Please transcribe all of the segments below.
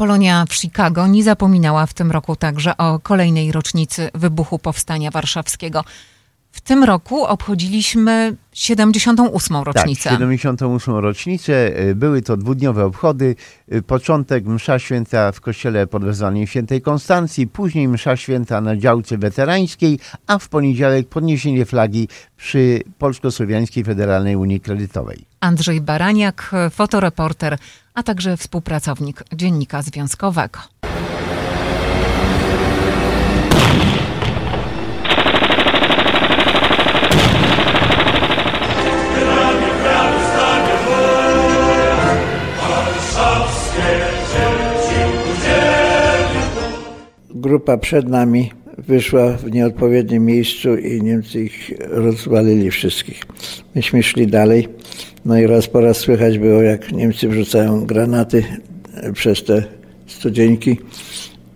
Polonia w Chicago nie zapominała w tym roku także o kolejnej rocznicy wybuchu Powstania Warszawskiego. W tym roku obchodziliśmy 78. rocznicę. Tak, 78. rocznicę. Były to dwudniowe obchody. Początek msza święta w kościele pod wezwaniem świętej Konstancji, później msza święta na działce weterańskiej, a w poniedziałek podniesienie flagi przy Polsko-Słowiańskiej Federalnej Unii Kredytowej. Andrzej Baraniak, fotoreporter, a także współpracownik Dziennika Związkowego. Grupa przed nami wyszła w nieodpowiednim miejscu i Niemcy ich rozwalili wszystkich. Myśmy szli dalej, no i raz po raz słychać było, jak Niemcy wrzucają granaty przez te studzieńki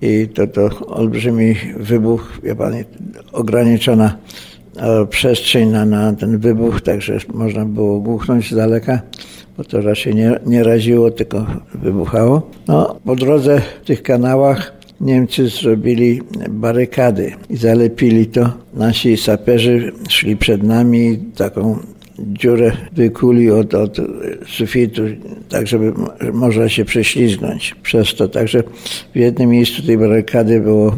i to, to olbrzymi wybuch, wie pan, ograniczona e, przestrzeń na, na ten wybuch, także można było głuchnąć z daleka bo to raczej nie, nie raziło, tylko wybuchało. No, po drodze w tych kanałach Niemcy zrobili barykady i zalepili to. Nasi saperzy szli przed nami taką dziurę wykuli od, od sufitu, tak żeby można się prześlizgnąć przez to. Także w jednym miejscu tej barykady było e,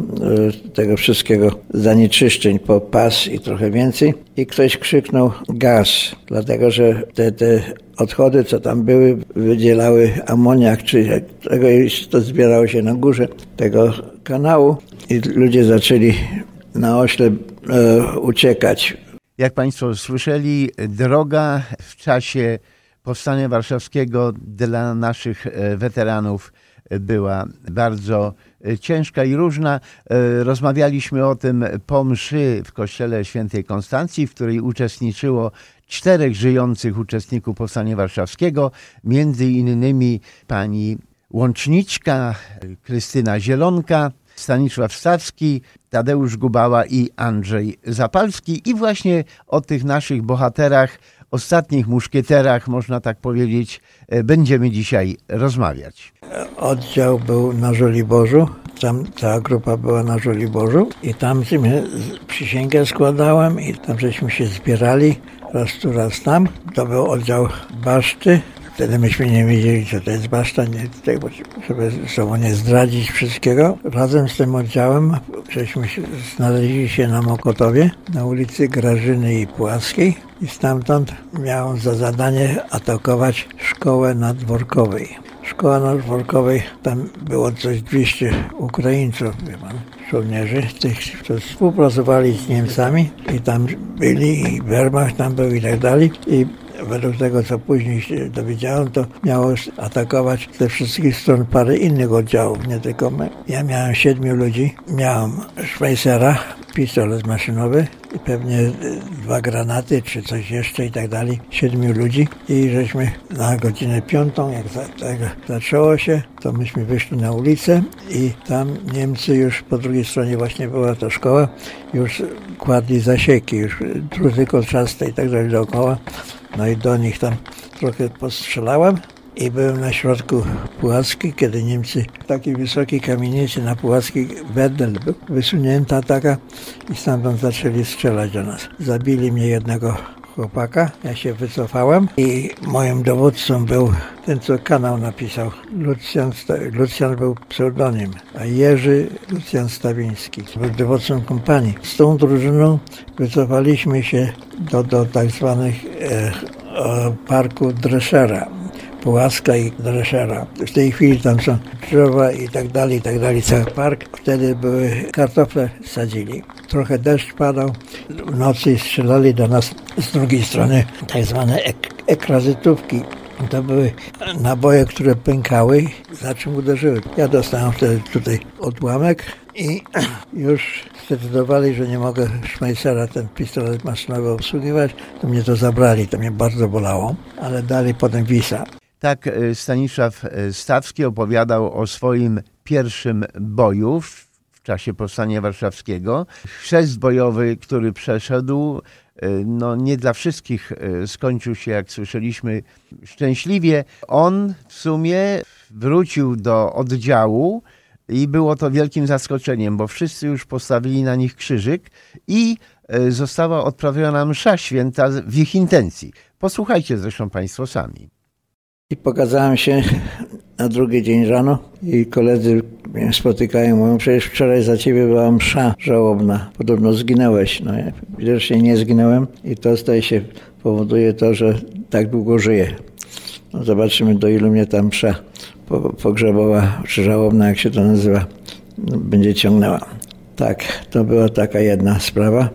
tego wszystkiego zanieczyszczeń po pas i trochę więcej. I ktoś krzyknął gaz, dlatego że te, te odchody, co tam były, wydzielały amoniak, czy tego to zbierało się na górze tego kanału i ludzie zaczęli na ośle e, uciekać. Jak Państwo słyszeli, droga w czasie Powstania Warszawskiego dla naszych e, weteranów była bardzo e, ciężka i różna. E, rozmawialiśmy o tym po mszy w kościele świętej Konstancji, w której uczestniczyło czterech żyjących uczestników Powstania Warszawskiego, między innymi pani Łączniczka, Krystyna Zielonka, Stanisław Stawski, Tadeusz Gubała i Andrzej Zapalski. I właśnie o tych naszych bohaterach, ostatnich muszkieterach, można tak powiedzieć, e, będziemy dzisiaj rozmawiać. Oddział był na Żoliborzu, tam cała grupa była na Żoliborzu i tam przysięgę składałem i tam żeśmy się zbierali raz tu, raz tam. To był oddział Baszty, Wtedy myśmy nie wiedzieli, co to jest baszta, nie, tutaj, żeby sobą nie zdradzić wszystkiego. Razem z tym oddziałem żeśmy się, znaleźli się na Mokotowie, na ulicy Grażyny i Płaskiej i stamtąd miałem za zadanie atakować szkołę nadworkowej. Szkoła nadworkowej, tam było coś 200 Ukraińców, wie pan, żołnierzy, tych, którzy współpracowali z Niemcami i tam byli, i Wehrmacht tam był i tak dalej. I według tego, co później się dowiedziałem, to miało atakować ze wszystkich stron parę innych oddziałów, nie tylko my. Ja miałem siedmiu ludzi, miałem Schweizera, pistolet maszynowy i pewnie dwa granaty czy coś jeszcze i tak dalej. Siedmiu ludzi i żeśmy na godzinę piątą, jak za, tak zaczęło się, to myśmy wyszli na ulicę i tam Niemcy już po drugiej stronie właśnie była ta szkoła, już kładli zasieki, już druty kolczaste i tak dalej dookoła. No i do nich tam trochę postrzelałem i byłem na środku Pułackiej, kiedy Niemcy w takiej wysokiej kamienicy na Pułackiej Wedel był wysunięta taka i stamtąd zaczęli strzelać do nas. Zabili mnie jednego chłopaka, ja się wycofałem i moim dowódcą był ten, co kanał napisał. Lucjan, Lucjan był pseudonim, a Jerzy Lucjan Stawiński był dowódcą kompanii. Z tą drużyną wycofaliśmy się do, do tak zwanych e, parku Dreschera. Pułaska i Dreszera. W tej chwili tam są drzewa i tak dalej, i tak dalej, cały park. Wtedy były kartofle sadzili. Trochę deszcz padał. W nocy strzelali do nas z drugiej strony tak zwane ek ekrazytówki. To były naboje, które pękały, za czym uderzyły. Ja dostałem wtedy tutaj odłamek i już zdecydowali, że nie mogę Schmeissera, ten pistolet maszynowy obsługiwać, to mnie to zabrali, to mnie bardzo bolało, ale dali potem Wisa. Tak Stanisław Stawski opowiadał o swoim pierwszym boju w czasie Powstania Warszawskiego. Chrzest bojowy, który przeszedł, no nie dla wszystkich skończył się, jak słyszeliśmy, szczęśliwie. On w sumie wrócił do oddziału i było to wielkim zaskoczeniem, bo wszyscy już postawili na nich krzyżyk i została odprawiona msza święta w ich intencji. Posłuchajcie zresztą Państwo sami. I pokazałem się na drugi dzień rano i koledzy mnie spotykają, mówią, przecież wczoraj za ciebie była msza żałobna, podobno zginąłeś. No ja widocznie nie zginąłem i to staje się, powoduje to, że tak długo żyję. No zobaczymy, do ilu mnie ta msza pogrzebowa, czy żałobna, jak się to nazywa, będzie ciągnęła. Tak, to była taka jedna sprawa.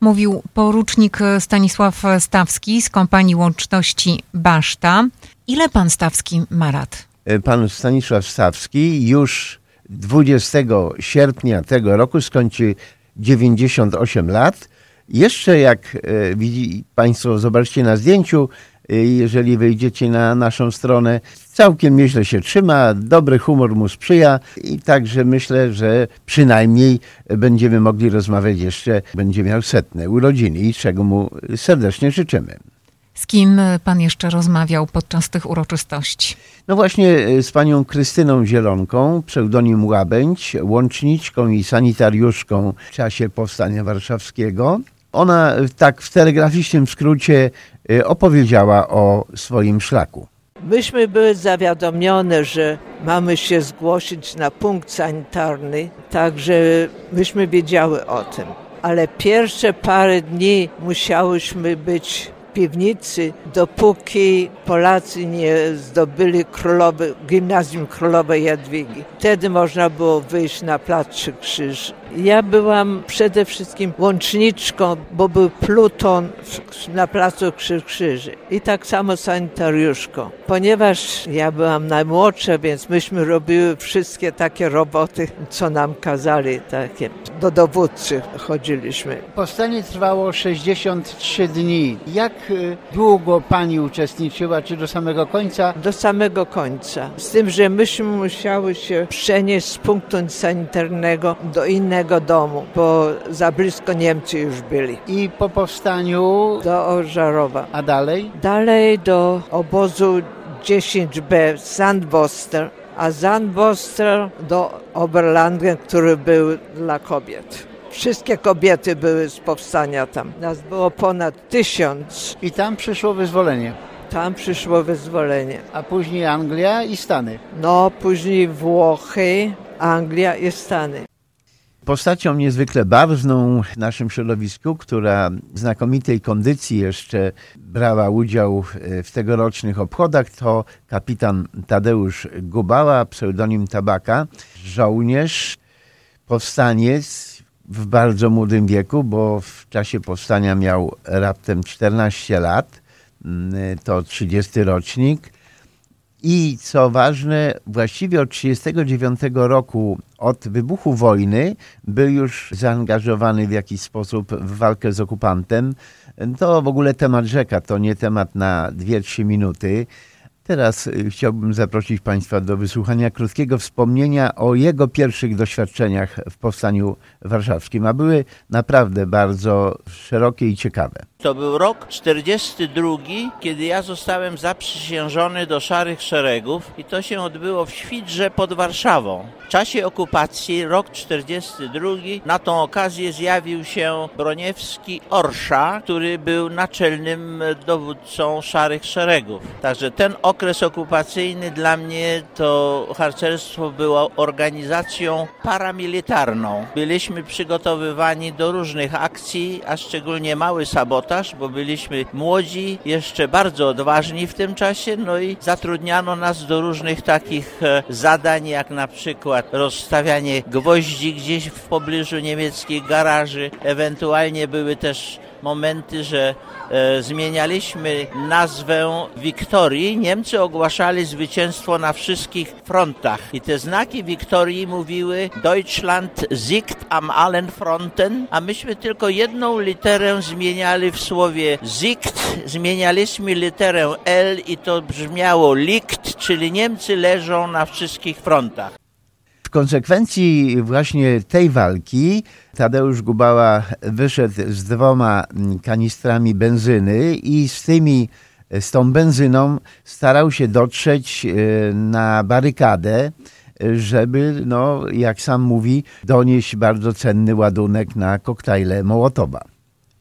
Mówił porucznik Stanisław Stawski z kompanii łączności Baszta. Ile pan Stawski ma lat? Pan Stanisław Stawski już 20 sierpnia tego roku skończy 98 lat. Jeszcze jak widzi Państwo, zobaczcie na zdjęciu, jeżeli wejdziecie na naszą stronę. Całkiem nieźle się trzyma, dobry humor mu sprzyja i także myślę, że przynajmniej będziemy mogli rozmawiać jeszcze, będzie miał setne urodziny i czego mu serdecznie życzymy. Z kim pan jeszcze rozmawiał podczas tych uroczystości? No właśnie z panią Krystyną Zielonką, pseudonim Łabędź, łączniczką i sanitariuszką w czasie Powstania Warszawskiego. Ona tak w telegraficznym skrócie opowiedziała o swoim szlaku. Myśmy były zawiadomione, że mamy się zgłosić na punkt sanitarny, także myśmy wiedziały o tym. Ale pierwsze parę dni musiałyśmy być piwnicy, dopóki Polacy nie zdobyli królowy, gimnazjum królowej Jadwigi. Wtedy można było wyjść na plac Trzy Krzyży. Ja byłam przede wszystkim łączniczką, bo był pluton na placu Trzy Krzyży i tak samo sanitariuszką. Ponieważ ja byłam najmłodsza, więc myśmy robiły wszystkie takie roboty, co nam kazali, takie. Do dowódcy chodziliśmy. Powstanie trwało 63 dni. Jak długo pani uczestniczyła, czy do samego końca? Do samego końca. Z tym, że myśmy musiały się przenieść z punktu sanitarnego do innego domu, bo za blisko Niemcy już byli. I po powstaniu Do Ożarowa. A dalej? Dalej do obozu 10B Sandboster, a Sandboster do Oberlanden, który był dla kobiet. Wszystkie kobiety były z powstania tam. Nas było ponad tysiąc. I tam przyszło wyzwolenie. Tam przyszło wyzwolenie. A później Anglia i Stany. No, później Włochy, Anglia i Stany. Postacią niezwykle barwną w naszym środowisku, która w znakomitej kondycji jeszcze brała udział w tegorocznych obchodach, to kapitan Tadeusz Gubała, pseudonim Tabaka, żołnierz, powstaniec w bardzo młodym wieku, bo w czasie powstania miał raptem 14 lat, to 30 rocznik. I co ważne, właściwie od 1939 roku, od wybuchu wojny, był już zaangażowany w jakiś sposób w walkę z okupantem. To w ogóle temat rzeka, to nie temat na 2-3 minuty. Teraz chciałbym zaprosić Państwa do wysłuchania krótkiego wspomnienia o jego pierwszych doświadczeniach w Powstaniu Warszawskim, a były naprawdę bardzo szerokie i ciekawe. To był rok 42, kiedy ja zostałem zaprzysiężony do Szarych Szeregów i to się odbyło w Świdrze pod Warszawą. W czasie okupacji, rok 42, na tą okazję zjawił się Broniewski Orsza, który był naczelnym dowódcą Szarych Szeregów. Także ten okres okupacyjny dla mnie to harcerstwo było organizacją paramilitarną. Byliśmy przygotowywani do różnych akcji, a szczególnie mały sabotaż, bo byliśmy młodzi, jeszcze bardzo odważni w tym czasie, no i zatrudniano nas do różnych takich zadań, jak na przykład rozstawianie gwoździ gdzieś w pobliżu niemieckich garaży. Ewentualnie były też momenty, że e, zmienialiśmy nazwę Wiktorii. Niemcy ogłaszali zwycięstwo na wszystkich frontach i te znaki Wiktorii mówiły Deutschland siegt am allen Fronten, a myśmy tylko jedną literę zmieniali w słowie siegt, zmienialiśmy literę L i to brzmiało liegt, czyli Niemcy leżą na wszystkich frontach. W konsekwencji właśnie tej walki Tadeusz Gubała wyszedł z dwoma kanistrami benzyny i z tymi z tą benzyną starał się dotrzeć e, na barykadę, żeby, no, jak sam mówi, donieść bardzo cenny ładunek na koktajle Mołotowa.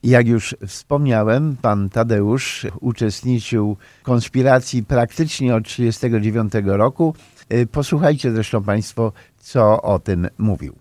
Jak już wspomniałem, pan Tadeusz uczestniczył w konspiracji praktycznie od 1939 roku. E, posłuchajcie zresztą Państwo, co o tym mówił.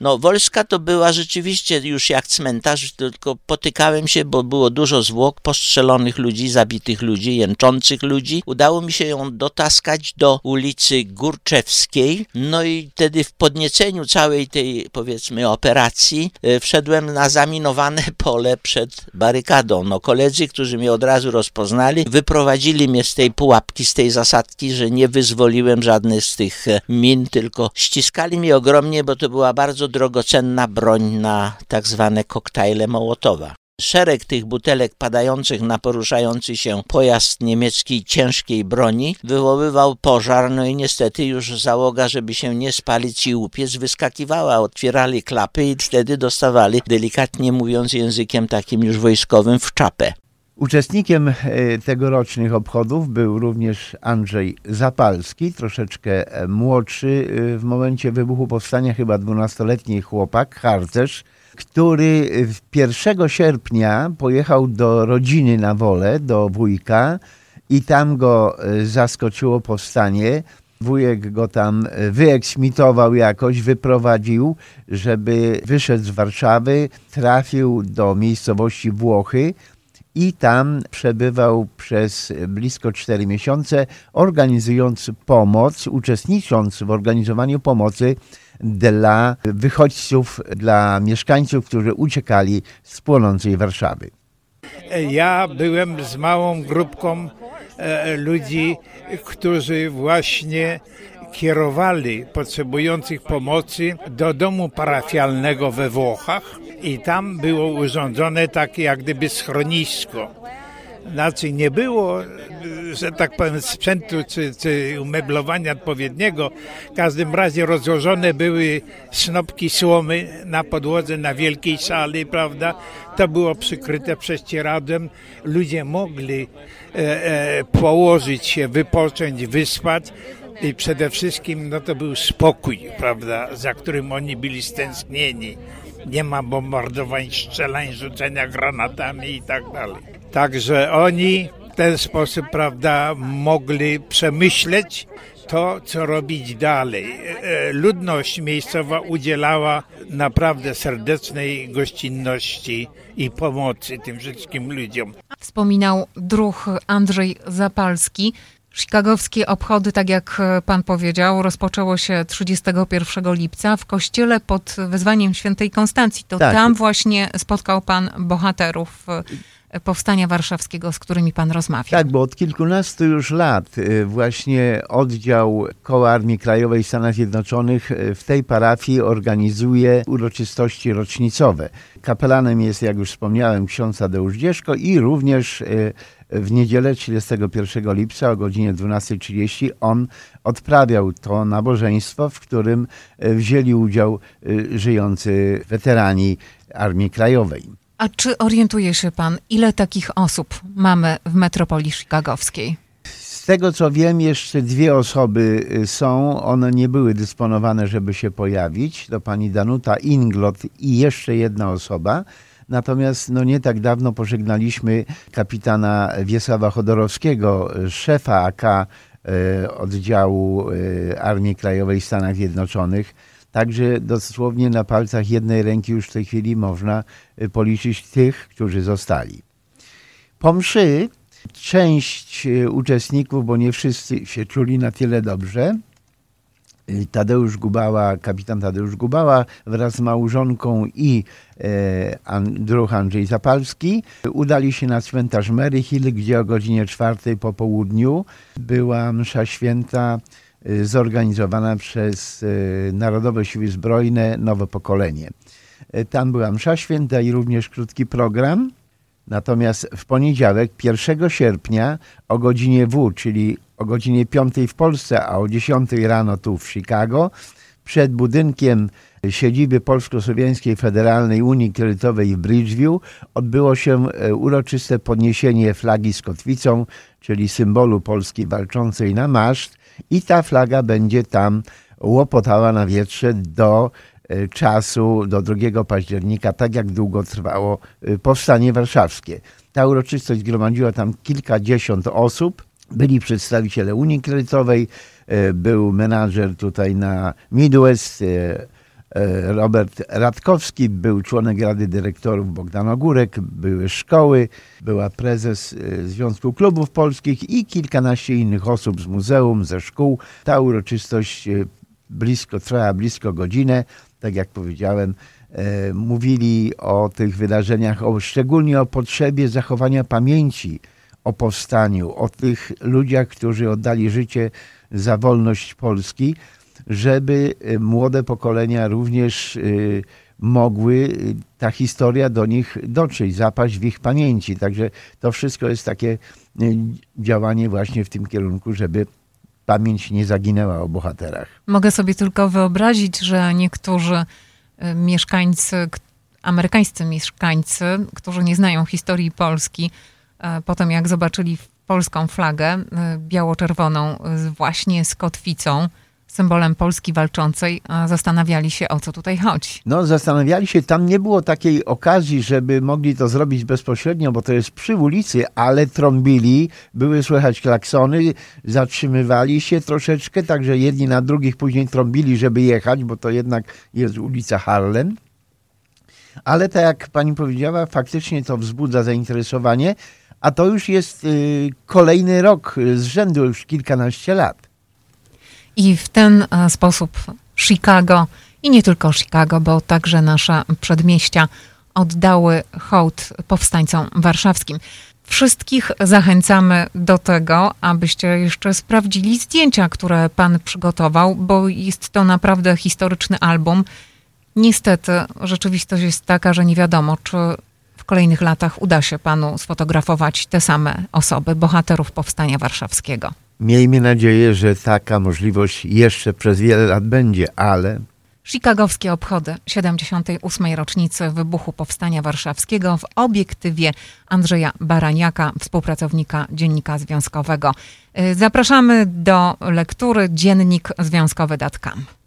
No, Wolska to była rzeczywiście już jak cmentarz, tylko potykałem się, bo było dużo zwłok, postrzelonych ludzi, zabitych ludzi, jęczących ludzi. Udało mi się ją dotaskać do ulicy Górczewskiej, no i wtedy w podnieceniu całej tej, powiedzmy, operacji e, wszedłem na zaminowane pole przed barykadą. No, koledzy, którzy mnie od razu rozpoznali, wyprowadzili mnie z tej pułapki, z tej zasadki, że nie wyzwoliłem żadnych z tych e, min, tylko ściskali mnie ogromnie, bo to była bardzo drogocenna broń na tak zwane koktajle Mołotowa. Szereg tych butelek padających na poruszający się pojazd niemieckiej ciężkiej broni wywoływał pożar, no i niestety już załoga, żeby się nie spalić i upiec, wyskakiwała, otwierali klapy i wtedy dostawali, delikatnie mówiąc językiem takim już wojskowym, w czapę. Uczestnikiem e, tegorocznych obchodów był również Andrzej Zapalski, troszeczkę e, młodszy e, w momencie wybuchu powstania, chyba 12-letni chłopak, harcerz, który 1 sierpnia pojechał do rodziny na wolę, do wujka i tam go zaskoczyło powstanie. Wujek go tam wyeksmitował jakoś, wyprowadził, żeby wyszedł z Warszawy, trafił do miejscowości Włochy, i tam przebywał przez blisko 4 miesiące, organizując pomoc, uczestnicząc w organizowaniu pomocy dla wychodźców, dla mieszkańców, którzy uciekali z płonącej Warszawy. Ja byłem z małą grupką e, ludzi, którzy właśnie kierowali potrzebujących pomocy do domu parafialnego we Włochach i tam było urządzone takie jak gdyby schronisko. Znaczy nie było, że tak powiem, sprzętu czy, czy umeblowania odpowiedniego. W każdym razie rozłożone były snopki słomy na podłodze na wielkiej sali, prawda? To było przykryte prześcieradłem. Ludzie mogli e, e, położyć się, wypocząć, wyspać. I przede wszystkim no to był spokój, prawda, za którym oni byli stęsknieni. Nie ma bombardowań, strzelań, rzucenia granatami i tak dalej. Także oni w ten sposób, prawda, mogli przemyśleć to, co robić dalej. E, e, ludność miejscowa udzielała naprawdę serdecznej gościnności i pomocy tym wszystkim ludziom. Wspominał druh Andrzej Zapalski. Chicagowskie obchody, tak jak e, pan powiedział, rozpoczęło się 31 lipca w kościele pod wezwaniem świętej Konstancji. To tak. tam właśnie spotkał pan bohaterów e, powstania warszawskiego, z którymi pan rozmawiał. Tak, bo od kilkunastu już lat e, właśnie oddział Koła Armii Krajowej Stanów Zjednoczonych w tej parafii organizuje uroczystości rocznicowe. Kapelanem jest, jak już wspomniałem, ksiądz Tadeusz Dzieszko i również w niedzielę 31 lipca o godzinie 12.30 on odprawiał to nabożeństwo, w którym wzięli udział żyjący weterani Armii Krajowej. A czy orientuje się pan, ile takich osób mamy w metropolii chicagowskiej? Z tego co wiem, jeszcze dwie osoby e, są. One nie były dysponowane, żeby się pojawić. To pani Danuta Inglot i jeszcze jedna osoba. Natomiast no, nie tak dawno pożegnaliśmy kapitana Wiesława Chodorowskiego, szefa AK e, oddziału e, Armii Krajowej w Stanach Zjednoczonych. Także dosłownie na palcach jednej ręki już w tej chwili można e, policzyć tych, którzy zostali. Po mszy część uczestników, bo nie wszyscy się czuli na tyle dobrze, Tadeusz Gubała, kapitan Tadeusz Gubała wraz z małżonką i e, druh Andrzej Zapalski udali się na cmentarz Mary Hill, gdzie o godzinie czwartej po południu była msza święta zorganizowana przez e, Narodowe Siły Zbrojne Nowe Pokolenie. E, tam była msza święta i również krótki program. Natomiast w poniedziałek, 1 sierpnia o godzinie W, czyli o godzinie 5 w Polsce, a o 10 rano tu w Chicago, przed budynkiem siedziby Polsko-Słowiańskiej Federalnej Unii Kredytowej w Bridgeview odbyło się e, uroczyste podniesienie flagi z kotwicą, czyli symbolu Polski walczącej na maszt i ta flaga będzie tam łopotała na wietrze do e, czasu, do 2 października, tak jak długo trwało e, powstanie warszawskie. Ta uroczystość zgromadziła tam kilkadziesiąt osób. Byli przedstawiciele Unii Kredytowej, był menadżer tutaj na Midwest, E, Robert Radkowski, był członek Rady Dyrektorów Bogdan Ogórek, były szkoły, była prezes e, Związku Klubów Polskich i kilkanaście innych osób z muzeum, ze szkół. Ta uroczystość e, blisko, trwała blisko godzinę. Tak jak powiedziałem, mówili o tych wydarzeniach, o, szczególnie o potrzebie zachowania pamięci o powstaniu, o tych ludziach, którzy oddali życie za wolność Polski żeby y, młode pokolenia również y, mogły y, ta historia do nich dotrzeć, zapaść w ich pamięci. Także to wszystko jest takie działanie właśnie w tym kierunku, żeby pamięć nie zaginęła o bohaterach. Mogę sobie tylko wyobrazić, że niektórzy mieszkańcy, amerykańscy mieszkańcy, którzy nie znają historii Polski, potem jak zobaczyli polską flagę biało-czerwoną właśnie z kotwicą, symbolem Polski walczącej, zastanawiali się, o co tutaj chodzi. No, zastanawiali się, tam nie było takiej okazji, żeby mogli to zrobić bezpośrednio, bo to jest przy ulicy, ale trąbili, były słychać klaksony, zatrzymywali się troszeczkę, także jedni na drugich później trąbili, żeby jechać, bo to jednak jest ulica Harlem. Ale tak jak pani powiedziała, faktycznie to wzbudza zainteresowanie, a to już jest y, kolejny rok z rzędu, już kilkanaście lat. I w ten e, sposób Chicago i nie tylko Chicago, bo także nasze przedmieścia oddały hołd powstańcom warszawskim. Wszystkich zachęcamy do tego, abyście jeszcze sprawdzili zdjęcia, które pan przygotował, bo jest to naprawdę historyczny album. Niestety rzeczywistość jest taka, że nie wiadomo, czy w kolejnych latach uda się panu sfotografować te same osoby, bohaterów powstania warszawskiego. Miejmy nadzieję, że taka możliwość jeszcze przez wiele lat będzie, ale. Chicagowskie obchody 78. rocznicy wybuchu Powstania Warszawskiego w obiektywie Andrzeja Baraniaka, współpracownika Dziennika Związkowego. Y, zapraszamy do lektury dziennik związkowy.com.